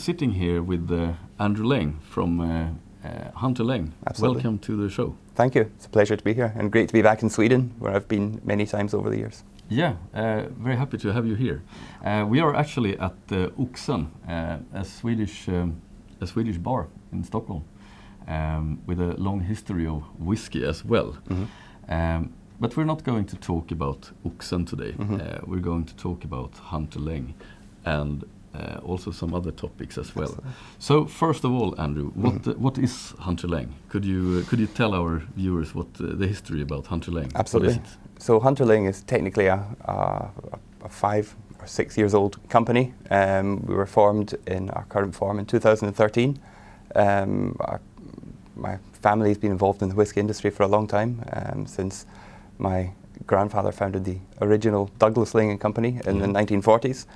Sitting here with uh, Andrew Laing from uh, uh, Hunter Laing. Absolutely. Welcome to the show. Thank you. It's a pleasure to be here and great to be back in Sweden, where I've been many times over the years. Yeah, uh, very happy to have you here. Uh, we are actually at uh, Oxen, uh, a Swedish um, a Swedish bar in Stockholm, um, with a long history of whiskey as well. Mhm. Um, but we're not going to talk about Oxen today. Mhm. Uh, we're going to talk about Hunter Laing and uh, also some other topics as well. Excellent. So first of all, Andrew, what Mhm. uh, what is Hunter Laing? Could you uh, could you tell our viewers what uh, the history about Hunter Laing? Absolutely. What is it? So Hunter Laing is technically a, a, a five or six years old company. Um, we were formed in our current form in 2013. Um, our, my family's been involved in the whisky industry for a long time, um, since my grandfather founded the original Douglas Laing and Company in the Mhm. 1940s.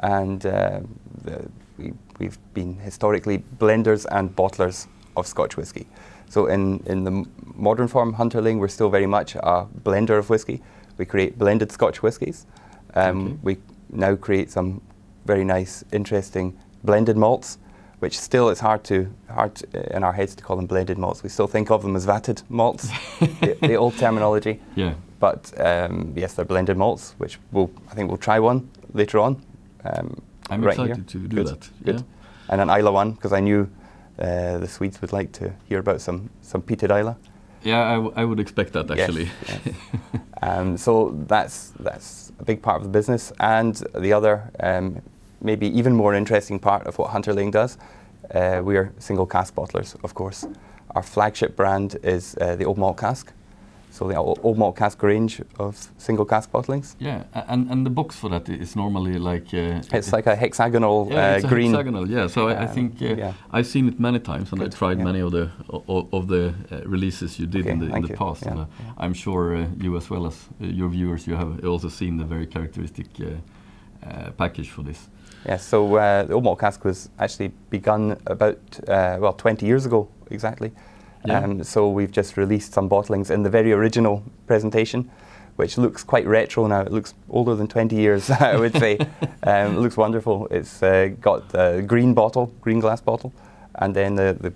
And uh, the, we, we've been historically blenders and bottlers of Scotch whisky. So in, in the modern form, Hunter Laing, we're still very much a blender of whisky. We create blended Scotch whiskies. Um, Okay. We now create some very nice, interesting blended malts, which still is hard to hard to, uh, in our heads to call them blended malts. We still think of them as vatted malts, the, the old terminology. Yeah. But um, yes, they're blended malts, which we'll, I think we'll try one later on. Um, I'm right excited here. to do Good, that. Good. Yeah. And an Islay one, because I knew uh, the Swedes would like to hear about some, some peated Islay. Yeah, I, w- I would expect that actually. yes. Um, so that's, that's a big part of the business. And the other, um, maybe even more interesting part of what Hunter Laing does, uh, we are single cask bottlers, of course. Our flagship brand is uh, the Old Malt Cask. So the Old Old Malt Cask range of single cask bottlings. yeah, and and the box for that is normally like uh, It's like a hexagonal yeah, uh, it's a green. hexagonal. Yeah, so I, I um, think uh, yeah. I've seen it many times, and I tried yeah. many of the o- of the uh, releases you did Okay, in the in the you, past. And, uh. I'm sure uh, you as well as uh, your viewers, you have also seen the very characteristic uh, uh, package for this. Yeah, so uh, the Old Malt Cask was actually begun about, uh, well, 20 years ago exactly. Yeah. Um, so we've just released some bottlings in the very original presentation, which looks quite retro now. It looks older than 20 years, I would say. um, it looks wonderful. It's uh, got a green bottle, green glass bottle, and then the, the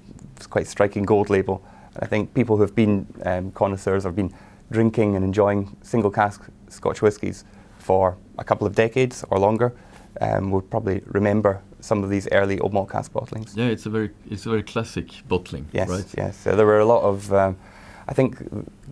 quite striking gold label. I think people who have been um, connoisseurs have been drinking and enjoying single cask Scotch whiskies for a couple of decades or longer um, would probably remember some of these early old malt cask bottlings. Yeah, it's a very it's a very classic bottling, Yes, right? yes. So there were a lot of, um, I think,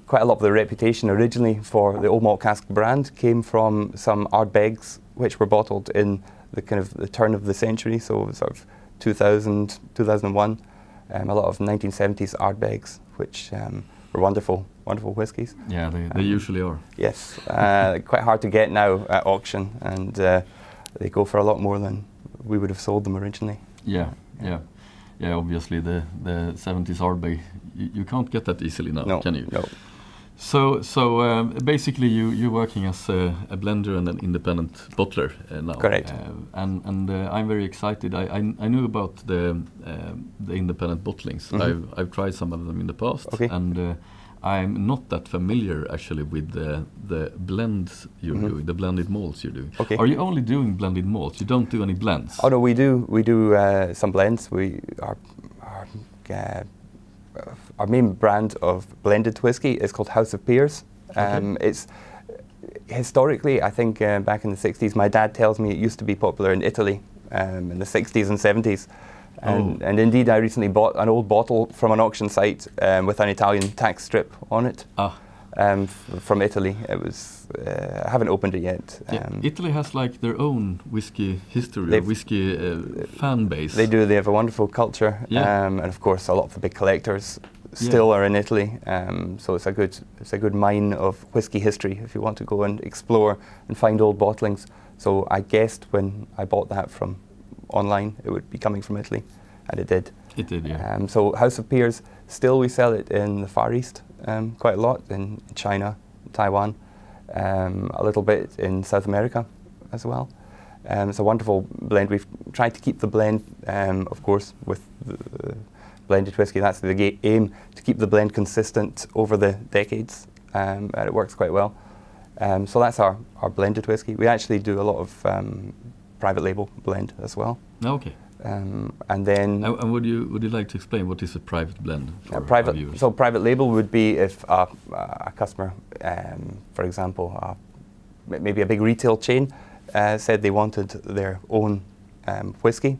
quite a lot of the reputation originally for the Old Malt Cask brand came from some Ardbegs, which were bottled in the kind of the turn of the century, so sort of 2000, 2001. Um, a lot of 1970s Ardbegs, which um, were wonderful, wonderful whiskies. Yeah, they, they Um, usually are. Yes, uh, quite hard to get now at auction, and uh, they go for a lot more than we would have sold them originally. Yeah, yeah, yeah. obviously, the the 70s Ardbeg, you, you can't get that easily now, no, can you? no. So, so um, basically, you you're working as a, a blender and an independent bottler uh, now. Correct. Uh, and and uh, I'm very excited. I, I I knew about the um, the independent bottlings. Mhm. I've I've tried some of them in the past. Okay. And uh, I'm not that familiar actually with the the blends you're Mhm. doing, the blended malts you're doing. Okay. Are you only doing blended malts? You don't do any blends? Oh no, we do. We do uh, some blends. We our our, uh, our main brand of blended whiskey is called House of Peers. Um, It's historically, I think, uh, back in the '60s. My dad tells me it used to be popular in Italy um, in the '60s and '70s. And, Oh. and indeed, I recently bought an old bottle from an auction site um, with an Italian tax strip on it Ah, um, f- from Italy. It was. Uh, I haven't opened it yet. yeah. Um, Italy has like their own whiskey history, whiskey uh, fan base. They do. They have a wonderful culture, Yeah. um, and of course, a lot of the big collectors still are in Italy. Um, so it's a good, it's a good mine of whiskey history if you want to go and explore and find old bottlings. So I guessed when I bought that from online, it would be coming from Italy, and it did. It did, yeah. Um, so House of Peers, still we sell it in the Far East um, quite a lot in China, Taiwan, um, a little bit in South America as well. Um, it's a wonderful blend. We've tried to keep the blend, um, of course, with the, blended whiskey. That's the ga- aim to keep the blend consistent over the decades, um, and it works quite well. Um, so that's our, our blended whiskey. We actually do a lot of um, private label blend as well. Okay. Um, and then And, and would you would you like to explain what is a private blend for a private, so private label would be if a, a customer, um, for example, uh, m- maybe a big retail chain, uh, said they wanted their own um, whiskey.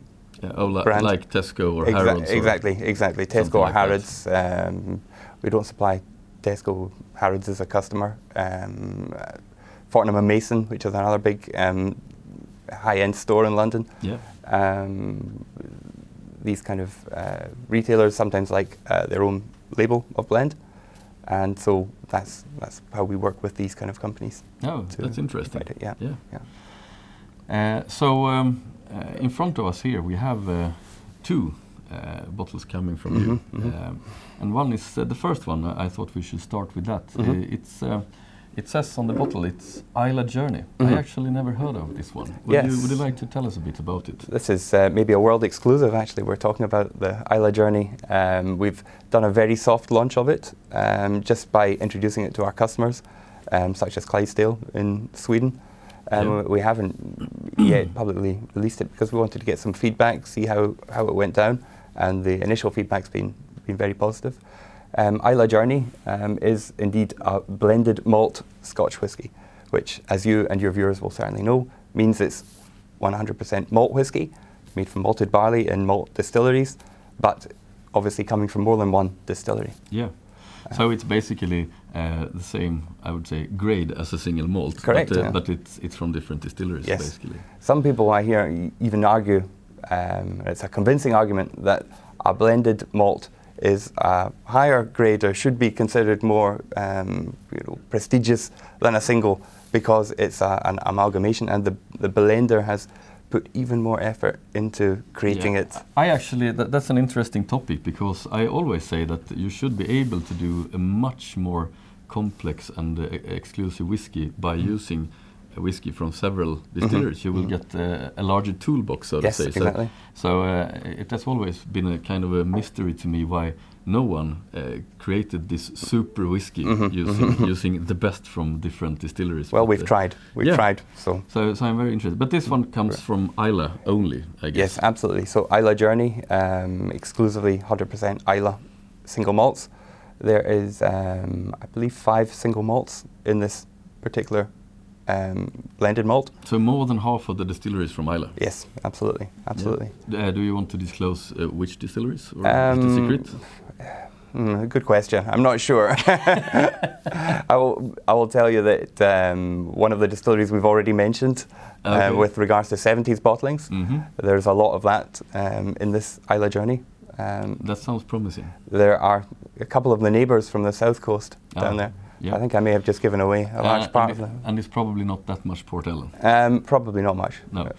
Yeah, oh, brand. like Tesco or Exa- Harrods. or- exactly, exactly. Tesco or like. Harrods. Um, we don't supply Tesco. Harrods as a customer. Um, Fortnum and Mason, which is another big um, high-end store in London. Yeah. Um, these kind of uh, retailers sometimes like uh, their own label of blend, and so that's that's how we work with these kind of companies. Oh, that's interesting. it, Yeah, Yeah. yeah. Uh, so um, uh, in front of us here we have uh, two uh, bottles coming from you, Mhm, mhm. Um, and one is uh, the first one. I thought we should start with that. Mhm. Uh, it's uh, it says on the bottle it's Islay Journey. Mhm. I actually never heard of this one. Would, you, would you like to tell us a bit about it? This is uh, maybe a world exclusive. Actually, we're talking about the Islay Journey. Um, we've done a very soft launch of it, um, just by introducing it to our customers, um, such as Clydesdale in Sweden. Um, Yeah. We haven't yet publicly released it because we wanted to get some feedback, see how, how it went down, and the initial feedback's been been very positive. Um, Islay Journey um, is indeed a blended malt Scotch whisky, which, as you and your viewers will certainly know, means it's 100% malt whisky made from malted barley in malt distilleries, but obviously coming from more than one distillery. Yeah. So it's basically uh, the same, I would say, grade as a single malt. Correct, But, uh, yeah. but it's it's from different distilleries, Yes. basically. Some people I hear even argue, um, it's a convincing argument, that a blended malt is a higher grade or should be considered more um, you know, prestigious than a single because it's a, an amalgamation and the, the blender has put even more effort into creating Yeah. it. I actually, that, that's an interesting topic because I always say that you should be able to do a much more complex and uh, exclusive whiskey by Mm-hmm. using a whiskey from several distilleries. You will get uh, a larger toolbox, so Yes, to say. So- exactly. So, uh, it has always been a kind of a mystery to me why no one uh, created this super whiskey Mhm, using using the best from different distilleries. Well, we've uh, tried. We've yeah. tried. So So, so I'm very interested. But this one comes from Islay only, I guess. Yes, absolutely. So Islay Journey, um, exclusively 100% Islay single malts. There is, um, I believe, five single malts in this particular um, blended malt. So more than half of the distilleries from Islay. Yes, absolutely, absolutely. Uh, do you want to disclose uh, which distilleries, or is it Um, secret? Mm, good question. I'm not sure. I will. I will tell you that um, one of the distilleries we've already mentioned, Okay. uh, with regards to 70s bottlings, hmm there's a lot of that um, in this Islay Journey. Um, That sounds promising. There are a couple of the neighbours from the south coast down Ah, there. Yeah. I think I may have just given away a large Uh, part and, of it- them. and it's probably not that much Port Ellen. Um, probably not much. No.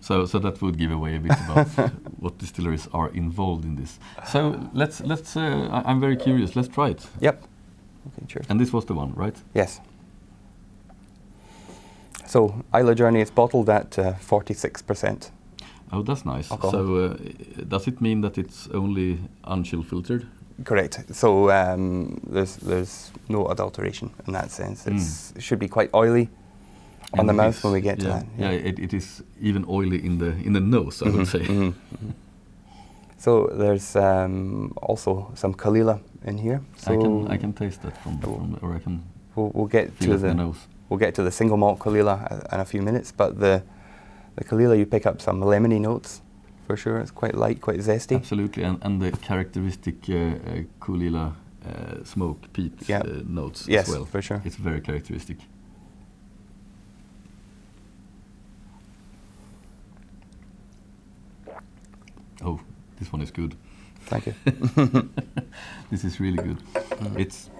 So, so that would give away a bit about what distilleries are involved in this. So let's let's. Uh, I, I'm very curious. Let's try it. Yep. Okay, cheers. And this was the one, right? Yes. So Islay Journey is bottled at uh, 46%. Oh, that's nice. Alcohol. So uh, does it mean that it's only unchill filtered? Correct. So um, there's there's no adulteration in that sense. Mm. It should be quite oily on And the mouth when we get to that. Yeah, it, it is even oily in the in the nose. I would Mhm, say. mhm, mhm. So there's um, also some Caol Ila in here. So I can I can taste that from, from or I can We'll, we'll get to the the nose. we'll get to the single malt Caol Ila in a few minutes, but the the Caol Ila you pick up some lemony notes for sure. It's quite light, quite zesty. Absolutely, and, and the characteristic uh, uh, Caol Ila uh, smoke peat Yeah. uh, notes Yes, as well. for sure. It's very characteristic. Oh, this one is good. Thank you. This is really good. Mm. It's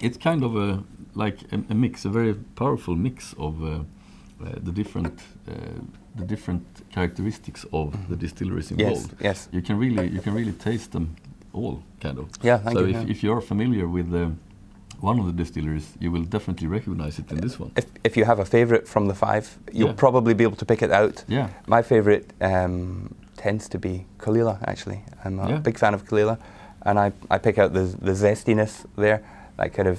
it's kind of a like a, a mix, a very powerful mix of uh, the different uh, the different characteristics of the distilleries Mm-hmm. yes, involved. yes. You can really you can really taste them all, kind of. Yeah, thank so you. if, yeah. if you're familiar with uh, one of the distilleries, you will definitely recognize it in this one. if, if you have a favourite from the five, you'll Yeah. probably be able to pick it out. Yeah, My favourite um, tends to be Caol Ila, actually. I'm a Yeah. big fan of Caol Ila, and I, I pick out the, the zestiness there, that kind of,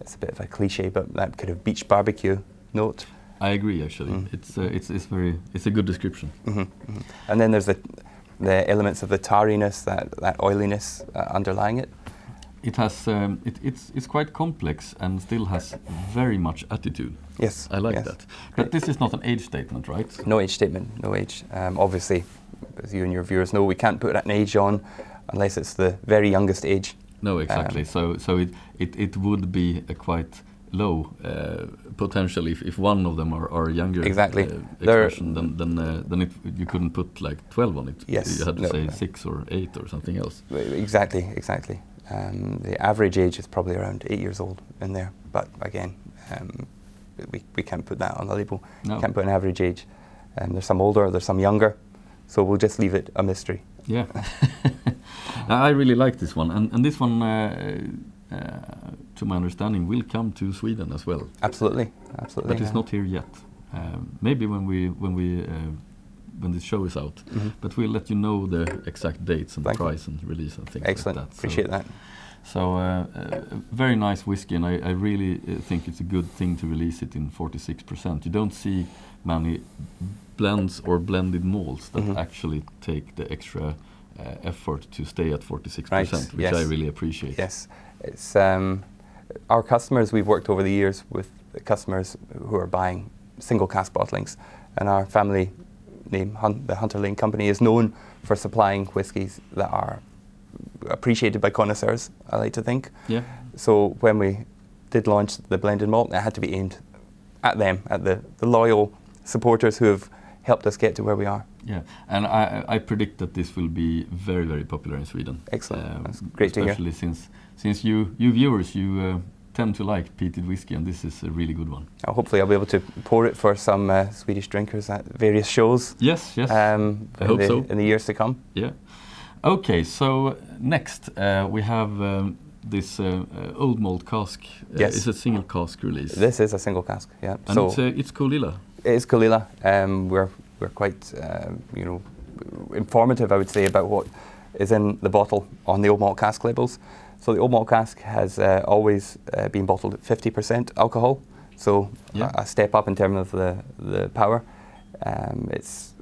it's a bit of a cliche, but that kind of beach barbecue note. I agree. Actually, Mm. it's uh, it's it's very it's a good description. hmm And then there's the, the elements of the tariness, that, that oiliness uh, underlying it. It has um, it, it's it's quite complex and still has very much attitude. Yes, I like yes. that. But this is not an age statement, right? No age statement, no age. Um, obviously, as you and your viewers know, we can't put an age on unless it's the very youngest age. No, exactly. Um, so so it, it, it would be a quite low uh, potential if, if one of them are, are younger Exactly. uh, expression then then uh, then it, you couldn't put like 12 on it. Yes, You had to no, say no. 6 or 8 or something else. Exactly, exactly. Um, the average age is probably around eight years old in there, but again, um, we, we can't put that on the label. No. Can't put an average age. Um, there's some older, there's some younger, so we'll just leave it a mystery. Yeah. I really like this one and, and this one uh, uh, to my understanding will come to Sweden as well. Absolutely, absolutely. But it's not here yet. Um, maybe when we when we uh, when this show is out. Mhm. But we'll let you know the exact dates and Thank the you. price and release and things Excellent, like that. So- appreciate that. So uh, uh, very nice whiskey, and I, I really uh, think it's a good thing to release it in 46%. You don't see many blends or blended malts that Mhm. actually take the extra uh, effort to stay at 46%, Right, which I really appreciate. Yes, it's um, our customers. We've worked over the years with customers who are buying single cask bottlings, and our family name, Hun- the Hunter Laing Company, is known for supplying whiskies that are appreciated by connoisseurs. I like to think. Yeah. So when we did launch the blended malt, it had to be aimed at them, at the, the loyal supporters who have helped us get to where we are. Yeah, and I, I predict that this will be very, very popular in Sweden. Excellent. Um, That's great to hear. Especially since since you you viewers you uh, tend to like peated whiskey, and this is a really good one. Uh, hopefully, I'll be able to pour it for some uh, Swedish drinkers at various shows. Yes, yes. um, I in, hope the, so. in the years to come. Yeah. Okay, so next uh, we have um, this uh, uh, old malt cask. Uh, Yes. It's a single cask release. This is a single cask, yeah. and so it's, uh, it's Caol Ila. it is Caol Ila. Um, we're we're quite uh, you know informative, I would say, about what is in the bottle on the old malt cask labels. So the old malt cask has uh, always uh, been bottled at 50% alcohol, so Yeah. a, a step up in terms of the the power. Um, it's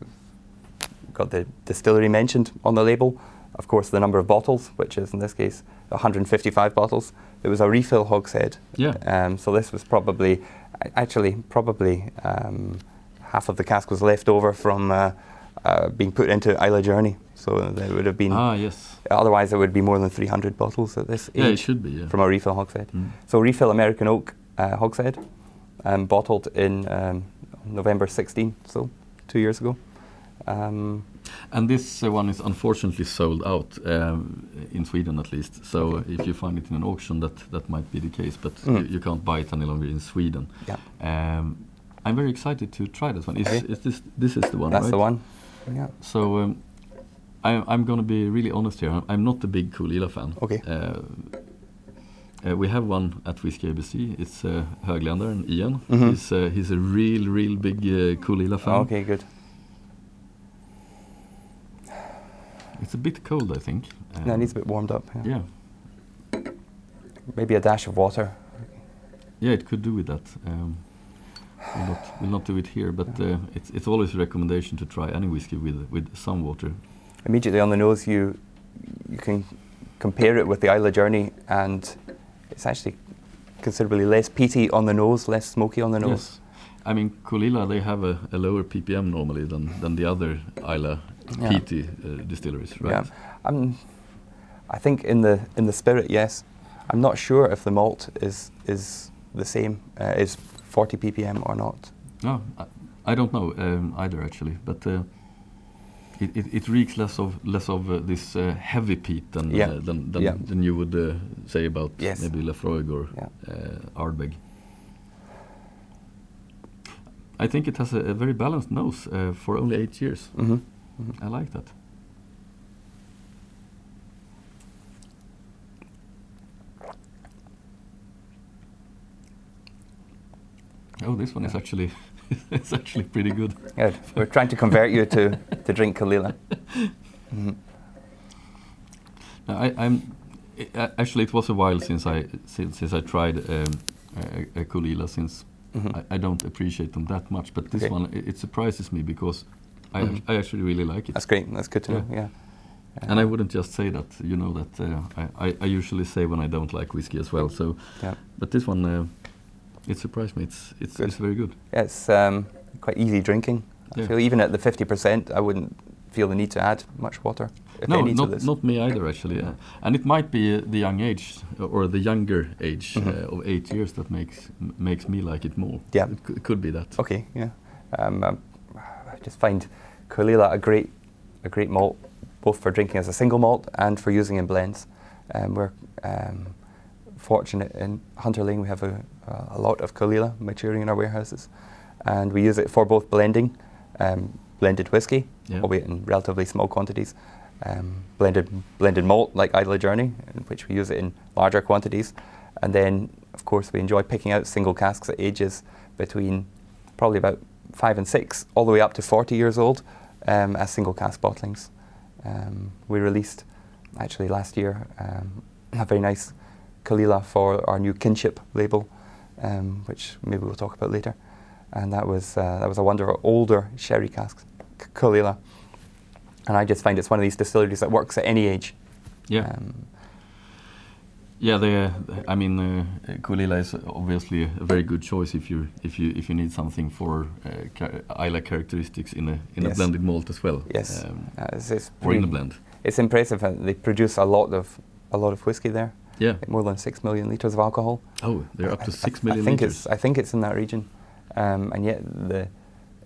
got the distillery mentioned on the label. Of course, the number of bottles, which is in this case 155 bottles. It was a refill hogshead. Yeah. Um, so this was probably, actually, probably um, half of the cask was left over from uh, uh, being put into Islay Journey. So there would have been, Ah, yes. otherwise, there would be more than 300 bottles at this Yeah, it should be. Yeah. from a refill hogshead. Mm. So refill American Oak uh, hogshead, um, bottled in um, November 16, so two years ago. Um, And this uh, one is unfortunately sold out um, in Sweden, at least. So Okay. if you find it in an auction, that that might be the case. But Mm. you, you can't buy it any longer in Sweden. yeah, Um, I'm very excited to try this one. Is, Okay. is this this is the one? that's right? the one. Yeah. So um, I, I'm going to be really honest here. I'm- not a big Caol Ila fan. Okay. Uh, uh, we have one at Whiskey ABC. It's uh, Högländaren Ian. Mhm. He's uh, he's a real, real big uh, Caol Ila fan. Okay, good. It's a bit cold, I think. No, it Um, needs a bit warmed up. Yeah. yeah. Maybe a dash of water. Yeah, it could do with that. Um, we'll, not, we'll not do it here, but uh, it's, it's always a recommendation to try any whiskey with with some water. Immediately on the nose, you you can compare it with the Islay Journey, and it's actually considerably less peaty on the nose, less smoky on the nose. Yes, I mean Caol Ila they have a, a lower ppm normally than, than the other Islay Yeah. peaty uh, distilleries, right? Yeah. I'm, I think in the in the spirit, yes. I'm not sure if the malt is is the same, uh, is 40 ppm or not. No, I, I don't know um, either actually, but uh, it, it, it reeks less of less of uh, this uh, heavy peat than Yeah. uh, than, than, Yeah. than you would uh, say about Yes. maybe Laphroaig or Yeah. uh, Ardbeg. I think it has a, a very balanced nose uh, for only eight years. hmm I like that. Oh, this one is actually it's actually pretty good. Good. We're trying to convert you to to drink Caol Ila. Now, I, I'm i- a- actually it was a while since I since, since I tried um, a, a Caol Ila since Mhm. I, I don't appreciate them that much. But this Okay. one it, it surprises me because I, Mhm. I actually really like it. That's great. That's good to Yeah. know. Yeah. And I wouldn't just say that. You know that uh, I, I, I usually say when I don't like whiskey as well. So, Yeah. but this one, uh, it surprised me. It's it's, Good. it's very good. Yeah, it's um, quite easy drinking. I Yeah. feel even at the 50%, I wouldn't feel the need to add much water, if no, not not me either actually. Uh, and it might be uh, the young age or the younger age Mhm. uh, of eight years that makes m- makes me like it more. Yeah. it, it could be that. Okay, yeah. Um, um, I just find Caol Ila a great, a great malt, both for drinking as a single malt and for using in blends. Um, we're um, fortunate in Hunter Laing. We have a, a lot of Caol Ila maturing in our warehouses, and we use it for both blending, um, blended whiskey, Yeah. albeit in relatively small quantities. Um, blended blended malt like Islay Journey, in which we use it in larger quantities, and then of course we enjoy picking out single casks at ages between probably about five and six, all the way up to 40 years old, um, as single cask bottlings. Um, we released actually last year um, a very nice Caol Ila for our new kinship label, um, which maybe we'll talk about later. And that was uh, that was a wonder of older sherry casks, K- Caol Ila. And I just find it's one of these distilleries that works at any age. Yeah. Um, Yeah, the, I mean, uh, Caol Ila is obviously a very good choice if you if you if you need something for uh, Islay characteristics in a in a blended malt as well. yes, um, uh, it's, it's or in a blend. It's impressive. uh, They produce a lot of a lot of whiskey there, Yeah. like more than six million liters of alcohol. Oh, they're up to I- six I million think liters. It's, I think it's in that region, um, and yet the,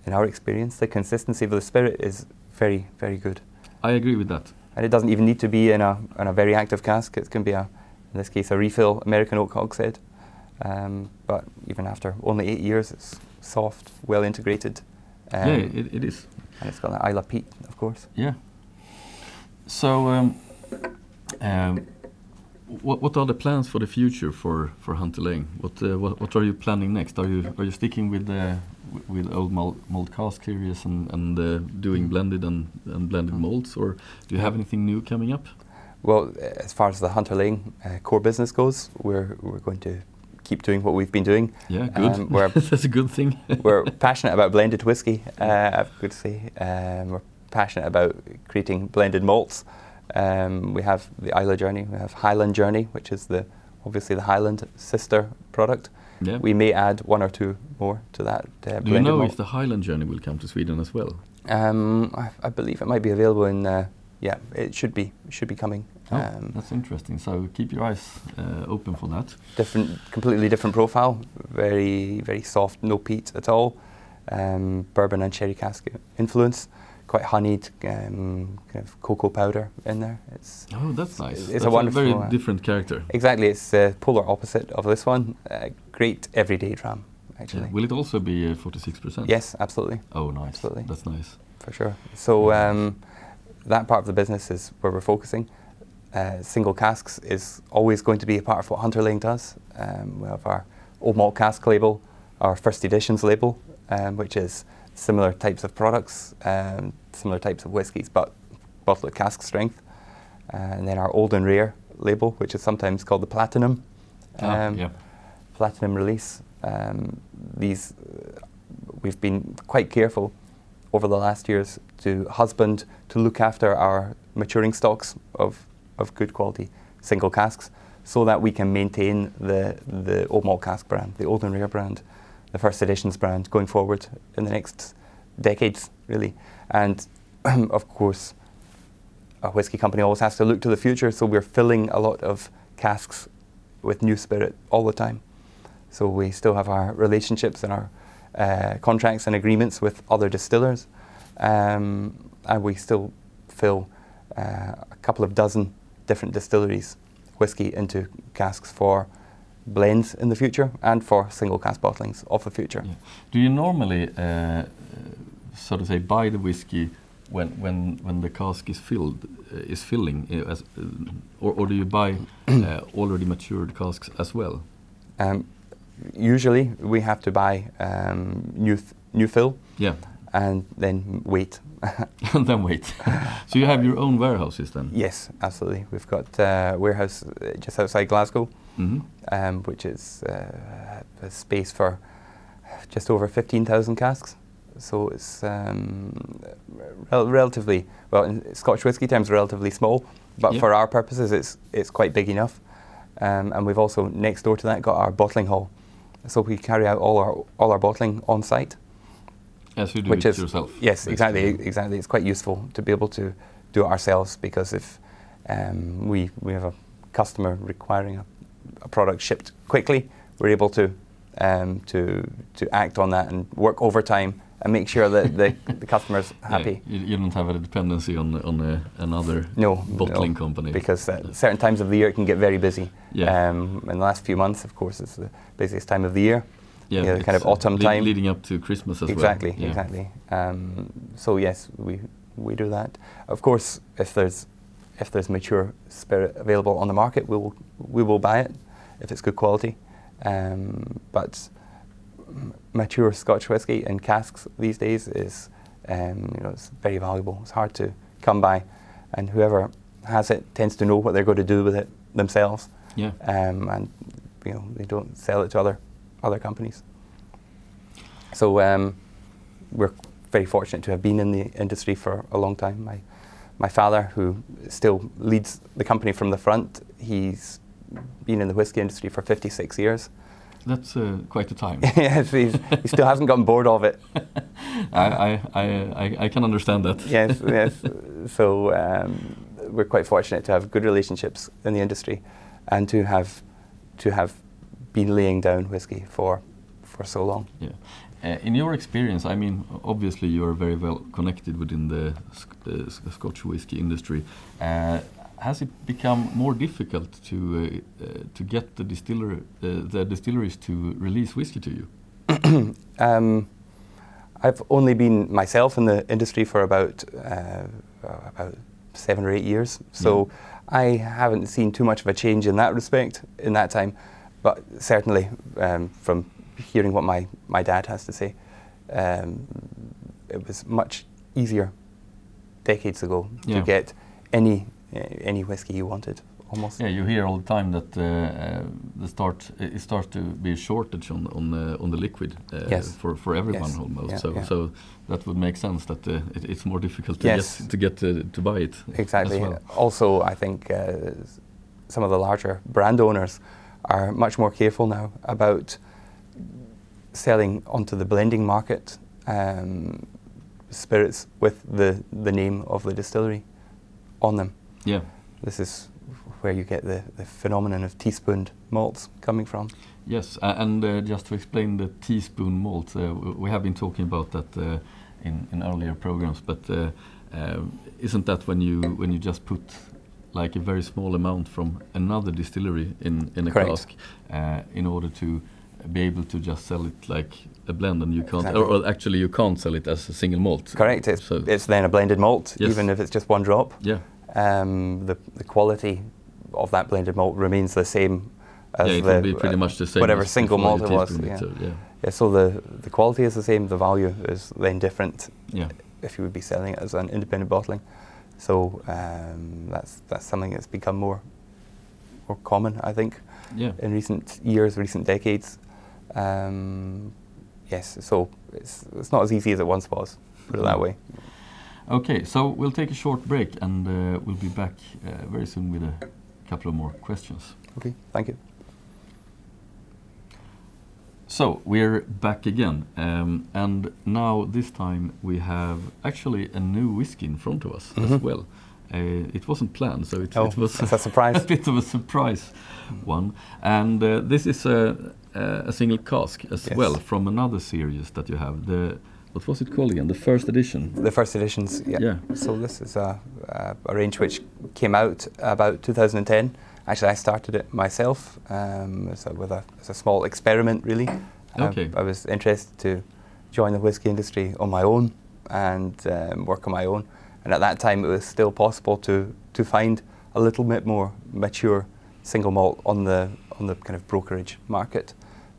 in our experience, the consistency of the spirit is very, very good. I agree with that. And it doesn't even need to be in a in a very active cask. It can be a, in this case, a refill American oak hogshead. Um, but even after only eight years, it's soft, well integrated. Um, yeah, it, it is. and it's got that Islay peat, of course. Yeah. So, um, um, what what are the plans for the future for for Hunter Laing? What uh, what what are you planning next? Are you are you sticking with uh, with old malt, malt cask series and and uh, doing blended and and blended malts, or do you have anything new coming up? Well, as far as the Hunter Laing uh, core business goes, we're we're going to keep doing what we've been doing. Yeah, good. Um, That's a good thing. we're passionate about blended whiskey. Uh, I've got to say, um, we're passionate about creating blended malts. Um, we have the Islay Journey. We have Highland Journey, which is the obviously the Highland sister product. yeah. We may add one or two more to that. Uh, do you know malt. if the Highland Journey will come to Sweden as well? Um, I, I believe it might be available in. Uh, yeah, it should be should be coming. Oh, Um, that's interesting. So keep your eyes uh, open for that. different, completely different profile. Very, very soft, no peat at all. Um, bourbon and cherry cask influence. Quite honeyed, um, kind of cocoa powder in there. It's Oh, that's nice. It's a that's wonderful, very uh, different character. exactly it's the polar opposite of this one. Uh, great everyday dram, actually. Yeah. Will it also be uh, 46%? Yes, absolutely, Oh, nice. Absolutely. That's nice. for sure. So um, that part of the business is where we're focusing. Uh, single casks is always going to be a part of what Hunter Laing does. Um, we have our old malt cask label, our first editions label, um, which is similar types of products, um, similar types of whiskies, but bottled at cask strength. Uh, and then our old and rare label, which is sometimes called the platinum. Ah, um, yeah. platinum release. Um, these uh, we've been quite careful over the last years to husband to look after our maturing stocks of of good quality single casks, so that we can maintain the the old malt cask brand, the old and rare brand, the first editions brand going forward in the next decades, really. And of course, a whiskey company always has to look to the future, so we're filling a lot of casks with new spirit all the time. So we still have our relationships and our uh, contracts and agreements with other distillers, um, and we still fill uh, a couple of dozen different distilleries whiskey into casks for blends in the future and for single cask bottlings of the future. Yeah. Do you normally, uh, uh, so to say, buy the whiskey when when when the cask is filled, uh, is filling, uh, as, uh, or, or do you buy uh, already matured casks as well? Um, usually we have to buy um, new th- new fill Yeah, and then wait. and then wait. so you have your own warehouses then? yes, absolutely. We've got a warehouse just outside Glasgow, hmm um, which is uh, a space for just over 15,000 casks. So it's um, rel- relatively well in Scotch whisky terms, relatively small, but Yeah. for our purposes, it's it's quite big enough. Um, and we've also next door to that got our bottling hall, so we carry out all our all our bottling on site. As you do which it is yourself. yes, exactly, exactly. It's quite useful to be able to do it ourselves because if um, we we have a customer requiring a, a product shipped quickly, we're able to um, to to act on that and work overtime and make sure that the, the customer's Yeah, happy. you, you don't have a dependency on on a, another No, bottling no, company. because certain times of the year it can get very busy. Yeah. Um, in the last few months, of course, it's the busiest time of the year. yeah, yeah, kind of autumn uh, time. leading up to Christmas as exactly, well. Yeah. exactly. Um, so yes, we we do that. Of course, if there's if there's mature spirit available on the market, we will we will buy it if it's good quality. Um, but mature Scotch whisky in casks these days is um, you know it's very valuable. It's hard to come by, and whoever has it tends to know what they're going to do with it themselves, Yeah. um, and you know they don't sell it to other other companies. So um, we're very fortunate to have been in the industry for a long time. My my father, who still leads the company from the front, he's been in the whiskey industry for 56 years. That's uh, quite a time. yes, he's, he still hasn't gotten bored of it. I, I, I, I, can understand that. yes, yes. So um, we're quite fortunate to have good relationships in the industry, and to have to have been laying down whiskey for for so long. Yeah. Uh, in your experience, I mean, obviously you are very well connected within the sc- uh, Scotch whisky industry. Uh, has it become more difficult to uh, uh, to get the distiller uh, the distilleries to release whisky to you? Um, I've only been myself in the industry for about uh, about seven or eight years, so I haven't seen too much of a change in that respect in that time. But certainly, um, from hearing what my, my dad has to say, um, it was much easier decades ago Yeah. to get any uh, any whiskey you wanted, almost. Yeah, you hear all the time that uh, uh, the start it starts to be a shortage on on the on the liquid uh, Yes. for for everyone Yes. almost. Yeah, so yeah. so that would make sense that uh, it, it's more difficult to Yes. get to get uh, to buy it. Exactly. Well. Also, I think uh, some of the larger brand owners are much more careful now about selling onto the blending market um, spirits with the, the name of the distillery on them. Yeah. This is where you get the, the phenomenon of teaspooned malts coming from. Yes, a- and uh, just to explain the teaspoon malt, uh, we have been talking about that uh, in, in earlier programs. But uh, um, isn't that when you when you just put like a very small amount from another distillery in in a Correct. cask uh, in order to be able to just sell it like a blend, and you can't, Exactly. or, or actually you can't sell it as a single malt. Correct. It's, So- it's then a blended malt, Yes. even if it's just one drop. Yeah, Um, the, the quality of that blended malt remains the same as yeah, it the, be pretty uh, much the same. whatever single malt it was. Yeah. so, yeah, Yeah, so the, the quality is the same, the value is then different yeah. if you would be selling it as an independent bottling. So um, that's that's something that's become more more common, I think, yeah. in recent years, recent decades. Um, yes, so it's it's not as easy as it once was. Put it that way. Okay, so we'll take a short break and uh, we'll be back uh, very soon with a couple of more questions. Okay, thank you. So we're back again, um, and now this time we have actually a new whiskey in front of us as Mhm. well. Uh, it wasn't planned, so it, Oh, it was a surprise. a bit of a surprise one. And uh, this is a, a, a single cask as Yes. well from another series that you have. The what was it called again? The first edition. The first editions, yeah. Yeah. So this is a, a, range which came out about 2010. Actually, I started it myself um, as, a, with a, as a small experiment, really. Uh, Okay. I was interested to join the whisky industry on my own and um, work on my own. And at that time, it was still possible to, to find a little bit more mature single malt on the, on the kind of brokerage market.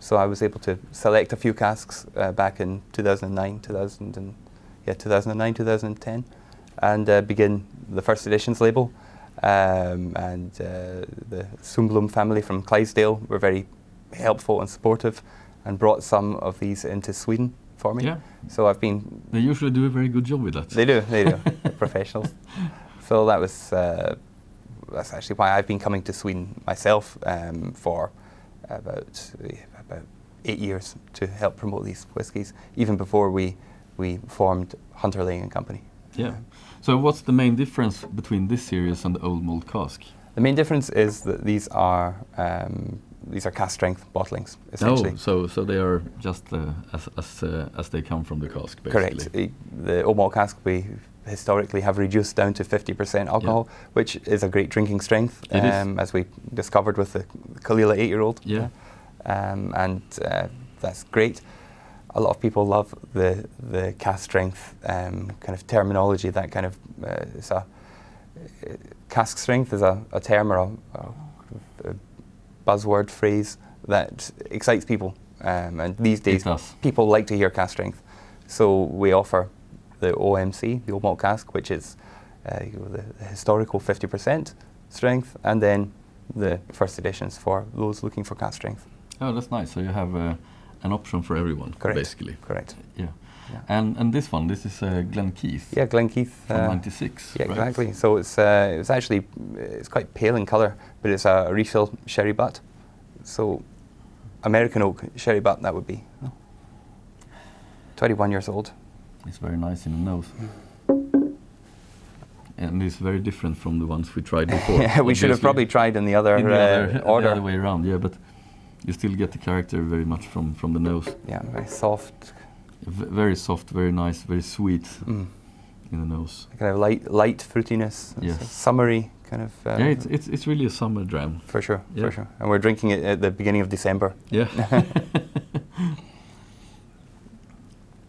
So I was able to select a few casks uh, back in 2009, 2000 and, yeah, 2009, 2010, and uh, begin the first editions label. Um, and uh, the Sumblum family from Clydesdale were very helpful and supportive and brought some of these into Sweden for me. Yeah. So I've been They usually do a very good job with that. They do, they do. Professionals. So that was uh, that's actually why I've been coming to Sweden myself um, for about about eight years to help promote these whiskies, even before we we formed Hunter Laing and Company. Yeah. So what's the main difference between this series and the old malt cask? The main difference is that these are um, these are cask strength bottlings, essentially. Oh, so so they are just uh, as as uh, as they come from the cask, basically. Correct. The, the old malt cask we historically have reduced down to 50% alcohol, which is a great drinking strength, um, as we discovered with the Caol Ila eight-year-old. Yeah. Um, and uh, that's great. A lot of people love the the cask strength um, kind of terminology. That kind of uh, it's a uh, cask strength is a, a term or a, a, a buzzword phrase that excites people. Um, and these days, people like to hear cask strength. So we offer the OMC, the old malt cask, which is uh, you know, the, the historical 50% strength, and then the first editions for those looking for cask strength. Oh, that's nice. So you have uh, an option for everyone, Correct. basically. Correct. Yeah. Yeah. And and this one, this is uh, Glen Keith Yeah, Glenkeith. from uh, '96. Yeah, right? exactly. So it's uh, it's actually it's quite pale in colour, but it's a refill sherry butt. So American oak sherry butt that would be. 21 years old. It's very nice in the nose. And it's very different from the ones we tried before. yeah, we should have probably tried in the other, in the, uh, other, the other way around, yeah, but you still get the character very much from, from the nose. Yeah, very soft. V- very soft, very nice, very sweet Mm. in the nose. Kind of light, light fruitiness. Yes. summery kind of. Uh, yeah, it's, it's, it's really a summer dram. for sure, Yeah. for sure. And we're drinking it at the beginning of December. Yeah.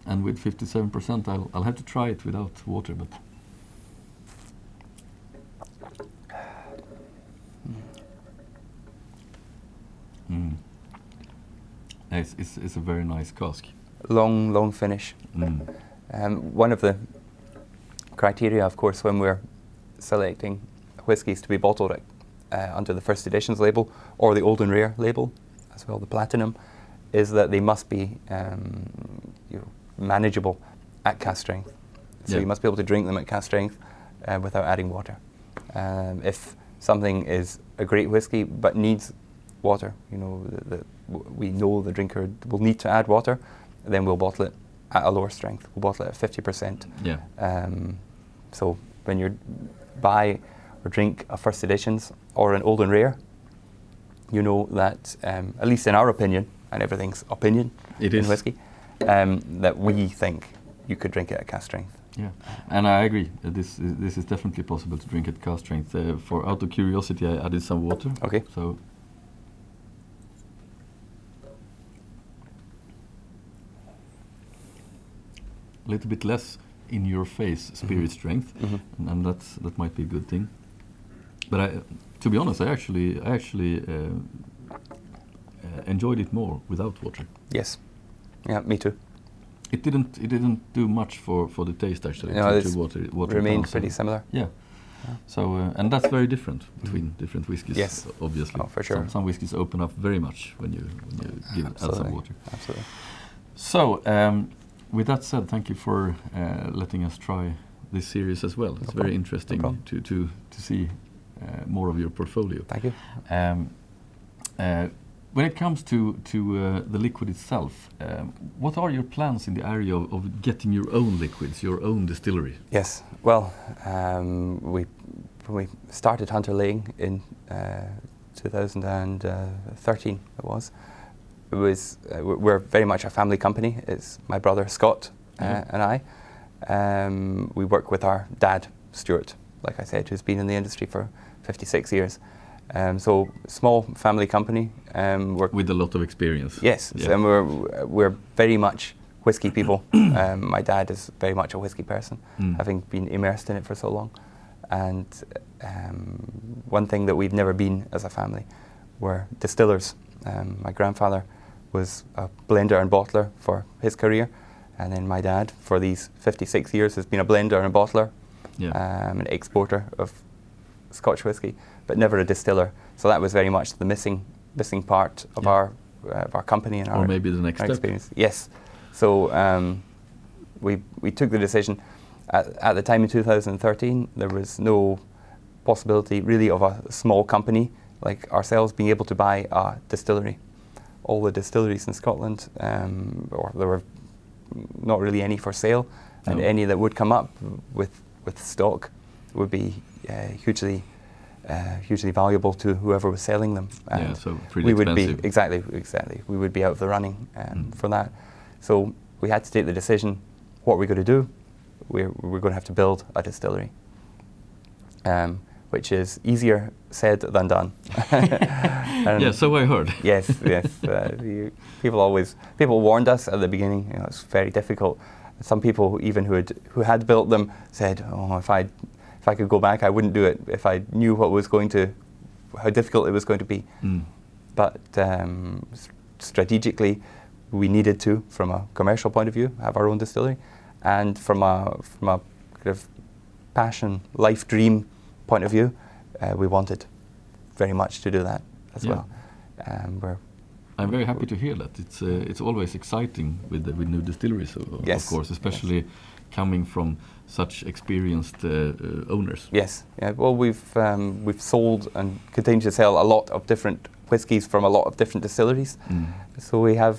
and with 57%, I'll, I'll have to try it without water, but. Mm. It's, it's, it's a very nice cask. Long, long finish. Mm. Um, one of the criteria, of course, when we're selecting whiskies to be bottled at, uh, under the first editions label or the old and rare label, as well, the platinum, is that they must be um, you know, manageable at cask strength. So Yeah. you must be able to drink them at cask strength uh, without adding water. Um, if something is a great whiskey but needs water, you know, the, the, we know the drinker will need to add water, then we'll bottle it at a lower strength. We'll bottle it at 50%. Yeah. Um, so when you buy or drink a first editions or an old and rare, you know that, um, at least in our opinion, and everything's opinion It in is. whiskey, um, that we think you could drink it at cask strength. Yeah, and I agree. Uh, this is, this is definitely possible to drink at cask strength. Uh, for out of curiosity, I added some water. Okay. So. A little bit less in your face spirit strength, Mhm. and, and that's that might be a good thing. But I, to be honest, I actually I actually uh, uh, enjoyed it more without water. Yes. Yeah, me too. It didn't it didn't do much for, for the taste actually. No, to, it's water, water it Remained pretty similar. Yeah. Yeah. So uh, and that's very different between different whiskies. Yes. obviously. Oh, for sure. Some, some whiskies open up very much when you when you give add some water. Absolutely. So um, with that said, thank you for uh, letting us try this series as well. It's very. No interesting problem. to to to see uh, more of your portfolio. Thank you. Um, uh, when it comes to to uh, the liquid itself, um, what are your plans in the area of, of getting your own liquids, your own distillery? Yes. Well, um, we when we started Hunter Laing in uh, 2013, it was. It was uh, we're- very much a family company. It's my brother Scott uh, Mhm. and I. Um, we work with our dad Stewart, like I said, who's been in the industry for 56 years. Um, so small family company. Um, With a lot of experience. Yes, Yeah. and we're we're very much whiskey people. um, my dad is very much a whiskey person, Mm. having been immersed in it for so long. And um, one thing that we've never been as a family were distillers. Um, my grandfather was a blender and bottler for his career, and then my dad, for these 56 years, has been a blender and a bottler, Yeah. um, an exporter of Scotch whisky, but never a distiller. So that was very much the missing missing part of Yeah. our uh, of our company and Or our, maybe the next step. experience. Yes. So um, we we took the decision. At, at the time in 2013, there was no possibility really of a small company like ourselves being able to buy a distillery. All the distilleries in Scotland, um, or there were not really any for sale, and No. any that would come up with with stock would be uh, hugely uh, hugely valuable to whoever was selling them. Yeah, so pretty we would be exactly exactly we would be out of the running um, Mm. for that. So we had to take the decision: what are we going to do? We're, we're going to have to build a distillery, um, which is easier said than done. And yeah, so I heard. yes, yes. Uh, you, people always people warned us at the beginning. You know, it's very difficult. Some people, even who had who had built them, said, "Oh, if I if I could go back, I wouldn't do it. If I knew what was going to how difficult it was going to be." Mm. But um, strategically, we needed to, from a commercial point of view, have our own distillery, and from a from a kind of passion, life dream point of view, uh, we wanted very much to do that as Yeah. well. Um, we're I'm very happy to hear that. It's uh, it's always exciting with the, with new distilleries, Yes, of course, especially coming from such experienced uh, uh, owners. Yes. Yeah. Well, we've um, we've sold and continue to sell a lot of different whiskies from a lot of different distilleries. Mm. So we have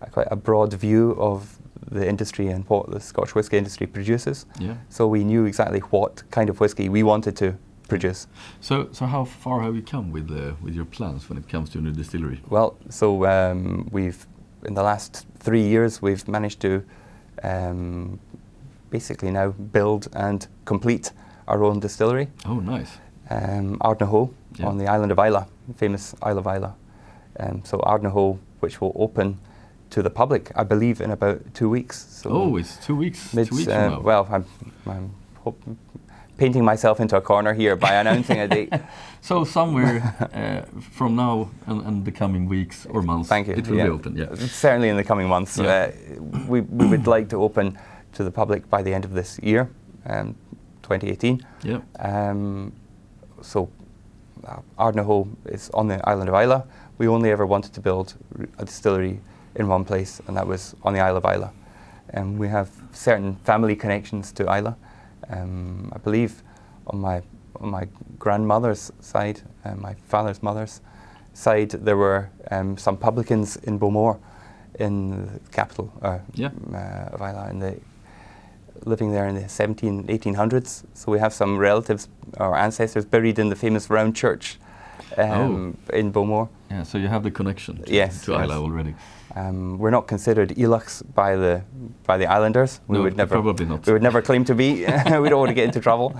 a, quite a broad view of the industry and what the Scotch whisky industry produces. Yeah. So we knew exactly what kind of whisky we wanted to produce. So so how far have you come with uh, with your plans when it comes to a new distillery? Well, so um, we've in the last three years we've managed to um, basically now build and complete our own distillery. Oh, nice. um, Ardnahoe Yeah. on the island of Islay, famous Isle of Islay. Um, so Ardnahoe, which will open to the public, I believe, in about two weeks. So oh, it's two weeks. it's, two weeks uh, well, I'm, I'm painting myself into a corner here by announcing a date. So somewhere uh, from now and, and the coming weeks or months, Thank you. it will yeah. be open. Yeah. Certainly in the coming months. Yeah. Uh, we, we would like to open to the public by the end of this year, um, 2018. Yeah. Um, so uh, Ardnahoe is on the island of Islay. We only ever wanted to build a distillery in one place, and that was on the Isle of Islay. And we have certain family connections to Islay. Um, I believe on my on my grandmother's side, uh, my father's mother's side, there were um, some publicans in Bowmore, in the capital uh, Yeah. uh, of Islay, in the living there in the 17, 1800s. So we have some relatives or ancestors buried in the famous round church um, in Bowmore. Yeah. So you have the connection to, Yes, to yes. Islay already. Um, we're not considered Ileachs by the by the islanders. We No, would never probably not. We would never claim to be. we don't want to get into trouble.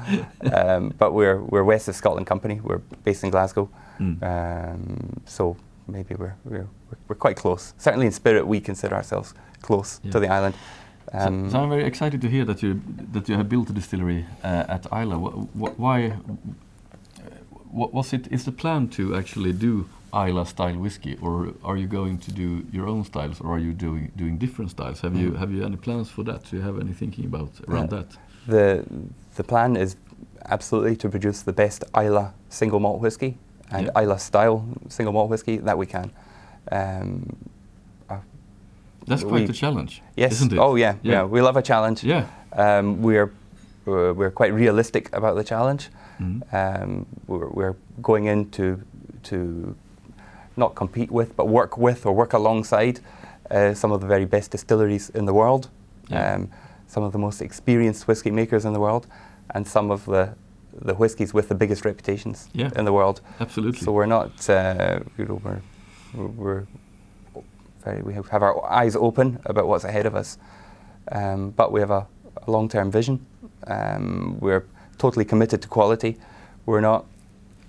Um, but we're we're West of Scotland Company. We're based in Glasgow. Mm. Um, so maybe we're, we're we're we're quite close. Certainly in spirit, we consider ourselves close Yeah. to the island. So- Um, so, I'm very excited to hear that you that you have built a distillery uh, at Islay. Wh- wh- why? What was it? Is the plan to actually do Islay style whiskey, or are you going to do your own styles, or are you doing doing different styles? Have you Mm. have you any plans for that? Do you have any thinking about around Uh, that? The the plan is absolutely to produce the best Islay single malt whiskey and Yeah. Islay style single malt whiskey that we can. Um, uh, That's quite we- a challenge, yes. isn't it? Oh yeah, yeah. Yeah. We love a challenge. Yeah. Um, we're we're we're quite realistic about the challenge. Mhm. Um, we're, we're going in to to not compete with, but work with or work alongside uh, some of the very best distilleries in the world, Yeah. um, some of the most experienced whiskey makers in the world, and some of the the whiskies with the biggest reputations Yeah. in the world. Absolutely. So we're not, uh, you know, we're we're, we're very we have, have our eyes open about what's ahead of us, um, but we have a, a long-term vision. Um, we're totally committed to quality. We're not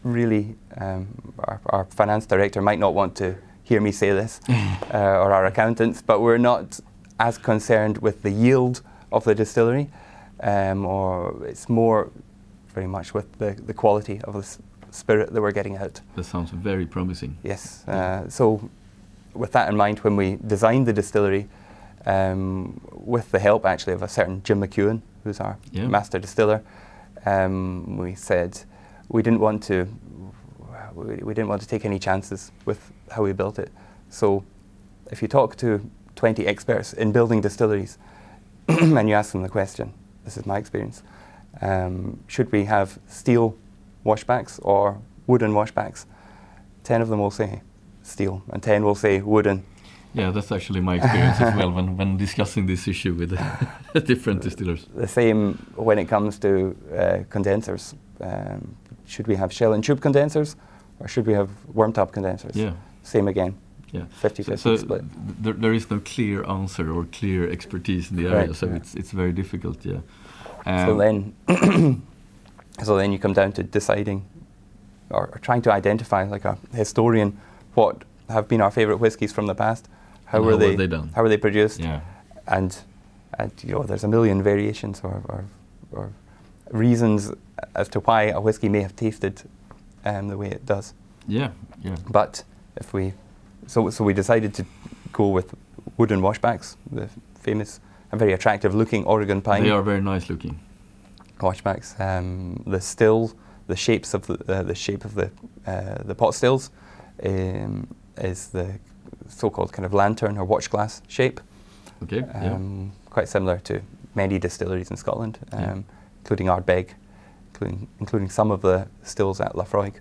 really. Um, our, our finance director might not want to hear me say this, uh, or our accountants, but we're not as concerned with the yield of the distillery, um, or it's more very much with the, the quality of the spirit that we're getting out. that sounds very promising. Yes. Uh, so, with that in mind, when we designed the distillery, um, with the help actually of a certain Jim McEwan, who's our Yeah. master distiller, um, we said we didn't want to we, didn't want to take any chances with how we built it. So, if you talk to 20 experts in building distilleries, and you ask them the question. This is my experience. Um, should we have steel washbacks or wooden washbacks? 10 of them will say steel, and 10 will say wooden. Yeah, that's actually my experience as well when, when discussing this issue with different distillers. The same when it comes to uh, condensers. Um, should we have shell and tube condensers or should we have worm top condensers? Yeah. Same again. Yeah. 50 So, 50 so split. there, there is no clear answer or clear expertise in the area, Right, so yeah. it's it's very difficult. Yeah. so Um, then, so then you come down to deciding, or, or trying to identify, like a historian, what have been our favourite whiskies from the past. How And were how were they? they done? How were they produced? yeah. And, and you know, there's a million variations or, or, or reasons as to why a whiskey may have tasted um, the way it does. Yeah. Yeah. But if we, so so we decided to go with wooden washbacks, the famous and very attractive looking Oregon pine They are very nice looking. washbacks. Um, the still, the shapes of the uh, the shape of the uh, the pot stills um, is the so-called kind of lantern or watch glass shape. Okay. yeah. Um, Quite similar to many distilleries in Scotland, um, Yeah. including Ardbeg, including, including some of the stills at Laphroaig.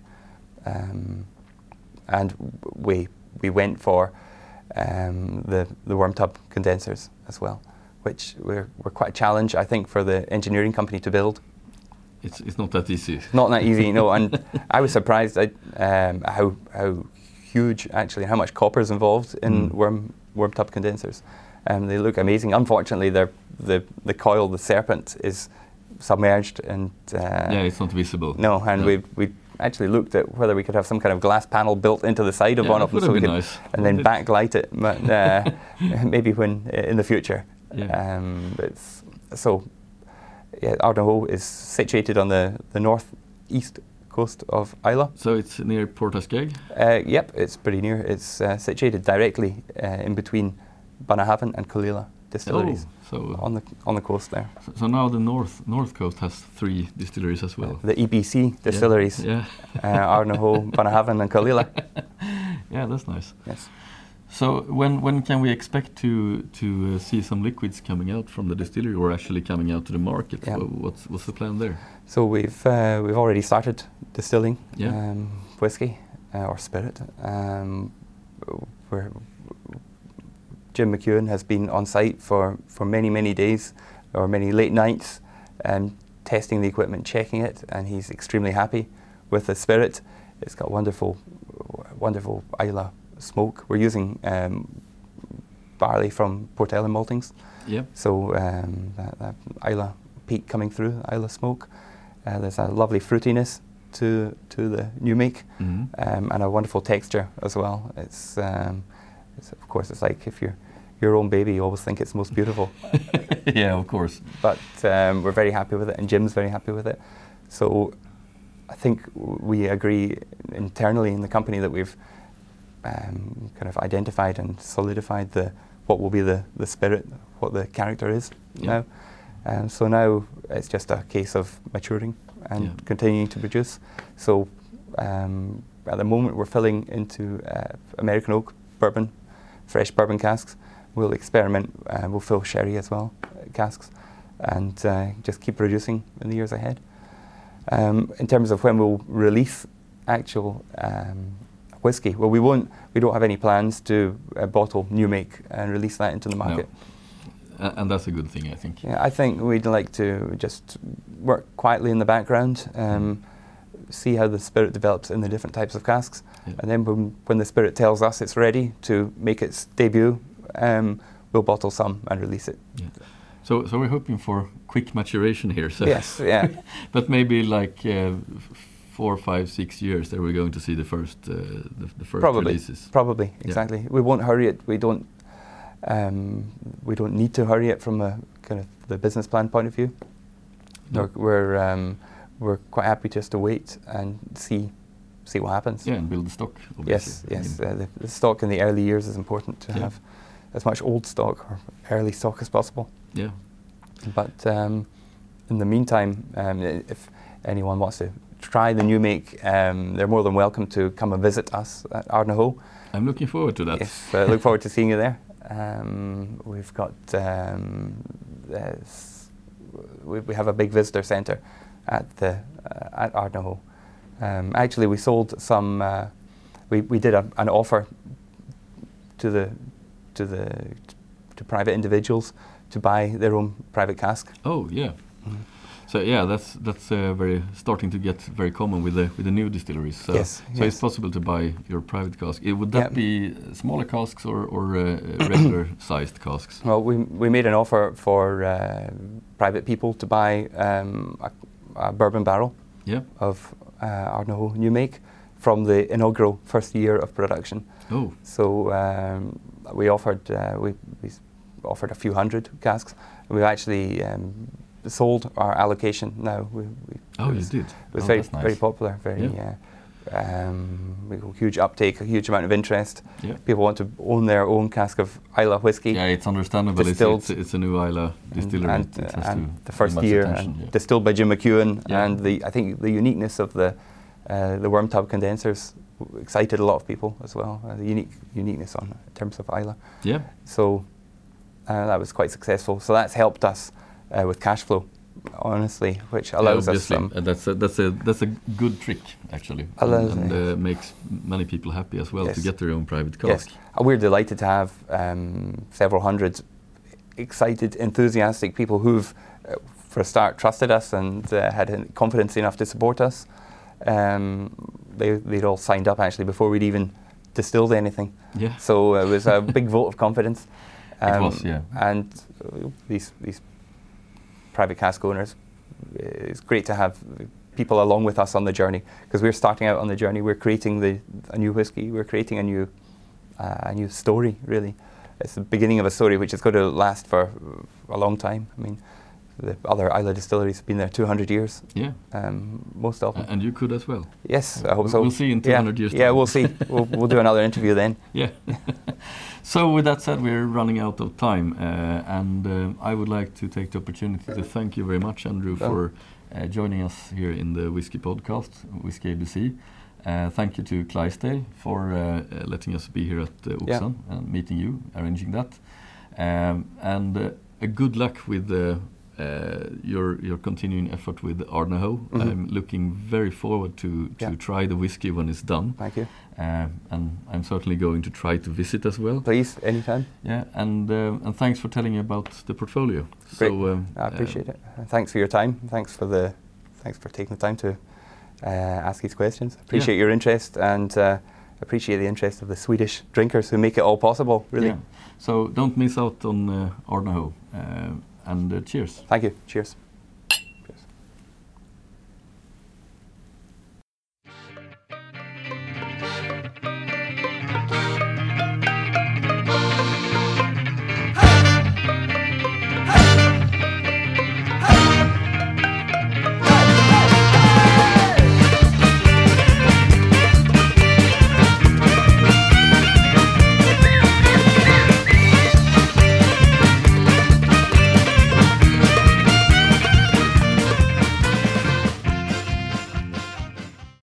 Um, and we, we went for um, the, the worm tub condensers as well, which were, were quite a challenge, I think, for the engineering company to build. It's it's not that easy. Not that easy, no. And I was surprised at um, how, how huge, actually, how much copper is involved in Mm. worm, worm tub condensers. Um, they look amazing. Unfortunately, they're, the, the coil, the serpent, is submerged and uh, yeah, it's not visible. no, and we we actually looked at whether we could have some kind of glass panel built into the side of Yeah, one of them, so we could, nice. and then backlight it. But uh, maybe when in the future. Yeah. Um, it's, so, yeah, Ardnahoe is situated on the the northeast coast of Islay. So it's near Port Askaig. Uh, yep, it's pretty near. It's uh, situated directly uh, in between Bunnahabhain and Caol Ila distilleries Oh, so on the on the coast there. so- so now the north north coast has three distilleries as well. The EBC distilleries, Yeah. uh, Ardnahoe, Bunnahabhain, and Caol Ila. Yeah, that's nice. Yes. So when when can we expect to to uh, see some liquids coming out from the distillery or actually coming out to the market? Yeah. What's what's the plan there? So we've uh, we've already started distilling Yeah. um, whiskey uh, or spirit. Um, we're, Jim McEwan has been on site for, for many many days or many late nights, um, testing the equipment, checking it, and he's extremely happy with the spirit. It's got wonderful wonderful Islay smoke. We're using um, barley from Port Ellen maltings. Yeah. So um, that, that Islay peat coming through, Islay smoke. Uh, there's a lovely fruitiness to to the new make, Mhm. um, and a wonderful texture as well. It's, um, it's of course it's like if you're your own baby, you always think it's most beautiful. yeah, of course. but um, we're very happy with it, and Jim's very happy with it. So I think we agree internally in the company that we've um, kind of identified and solidified the what will be the, the spirit, what the character is Yeah. now. Um, so now it's just a case of maturing and Yeah. continuing to produce. So um, at the moment we're filling into uh, American oak bourbon, fresh bourbon casks. We'll experiment. Uh, we'll fill sherry as well, uh, casks, and uh, just keep producing in the years ahead. Um, in terms of when we'll release actual um, whiskey, well, we won't. We don't have any plans to uh, bottle new make and release that into the market. A- and that's a good thing, I think. Yeah, I think we'd like to just work quietly in the background, um, see how the spirit develops in the different types of casks, Yeah. and then when, when the spirit tells us it's ready to make its debut, um, we'll bottle some and release it. Yeah. So, so we're hoping for quick maturation here. So yes, yeah, but maybe like uh, four, five, six years, there we're going to see the first, uh, the, the first Probably. releases. probably exactly. We won't hurry it. We don't. Um, we don't need to hurry it from a kind of the business plan point of view. No. We're we're, um, we're quite happy just to wait and see see what happens. Yeah, and build the stock. Yes, obviously. I yes. mean, Uh, the, the stock in the early years is important to Yeah. have as much old stock or early stock as possible. yeah. But um, in the meantime, um, if anyone wants to try the new make, um, they're more than welcome to come and visit us at Ardnahoe. I'm looking forward to that. Yes, uh, look forward to seeing you there. Um, we've got um, we, we have a big visitor centre at the uh, at Ardnahoe. Um, actually, we sold some. Uh, we we did a, an offer to the to the to private individuals to buy their own private cask. Oh yeah. So yeah, that's that's uh, very starting to get very common with the with the new distilleries. So, Yes, so yes. it's possible to buy your private cask. Eh, would that Yeah. be smaller casks or or uh, regular sized casks? Well, we, we made an offer for uh, private people to buy um, a, a bourbon barrel Yeah. of uh, Ardnahoe New Make from the inaugural first year of production. Oh. So um, we offered uh, we, we offered a few hundred casks. We've actually um, sold our allocation now. We, we, Oh, it you was, did. It was oh, very nice. very popular. Very. Yeah. Uh, um, we got huge uptake, a huge amount of interest. Yeah. People want to own their own cask of Islay whiskey. Yeah, it's understandable. It's, it's, it's a new Islay distillery. and, it, it has and to the first year and yeah. distilled by Jim McEwan Yeah. and the I think the uniqueness of the uh, the worm tub condensers excited a lot of people as well. Uh, the unique uniqueness on in terms of Islay. yeah. So uh, that was quite successful. So that's helped us uh, with cash flow, honestly, which Yeah, allows us obviously. some. And that's a, that's a that's a good trick actually, and, Allows- and yes. uh, makes many people happy as well to get their own private Yes. Uh, we're delighted to have um, several hundred excited, enthusiastic people who've, uh, for a start, trusted us and uh, had uh, confidence enough to support us. Um, they, they'd all signed up actually before we'd even distilled anything. Yeah. So uh, it was a big vote of confidence. Um, It was, yeah. And uh, these, these private cask owners, it's great to have people along with us on the journey because we're starting out on the journey. We're creating the, a new whiskey. We're creating a new, uh, a new story. Really, it's the beginning of a story which is going to last for a long time. I mean, the other Islay distilleries have been there 200 years, Yeah. um, most of them. And you could as well. yes, I hope we- so. we'll see in Yeah, 200 years' Yeah, time. we'll see. we'll, we'll do another interview then. Yeah. so with that said, we're running out of time, uh, and um I would like to take the opportunity to thank you very much, Andrew, for uh, joining us here in the Whiskey Podcast, Whiskey ABC. Uh, thank you to Clydesdale for uh, uh, letting us be here at uh. Oxen and meeting you, arranging that. Um, and uh, good luck with uh, uh, your your continuing effort with Ardnahoe. Mhm. I'm looking very forward to, to Yeah. try the whiskey when it's done. Thank you. Um, and I'm certainly going to try to visit as well. Please, anytime. Yeah, and um, and thanks for telling me about the portfolio. Great. So um, I appreciate it. Uh, Thanks for your time. Thanks for the, thanks for taking the time to uh, ask these questions. Appreciate your interest and uh, appreciate the interest of the Swedish drinkers who make it all possible. Really. Yeah. So don't miss out on uh, Ardnahoe. Uh, and uh, cheers. Thank you. Cheers.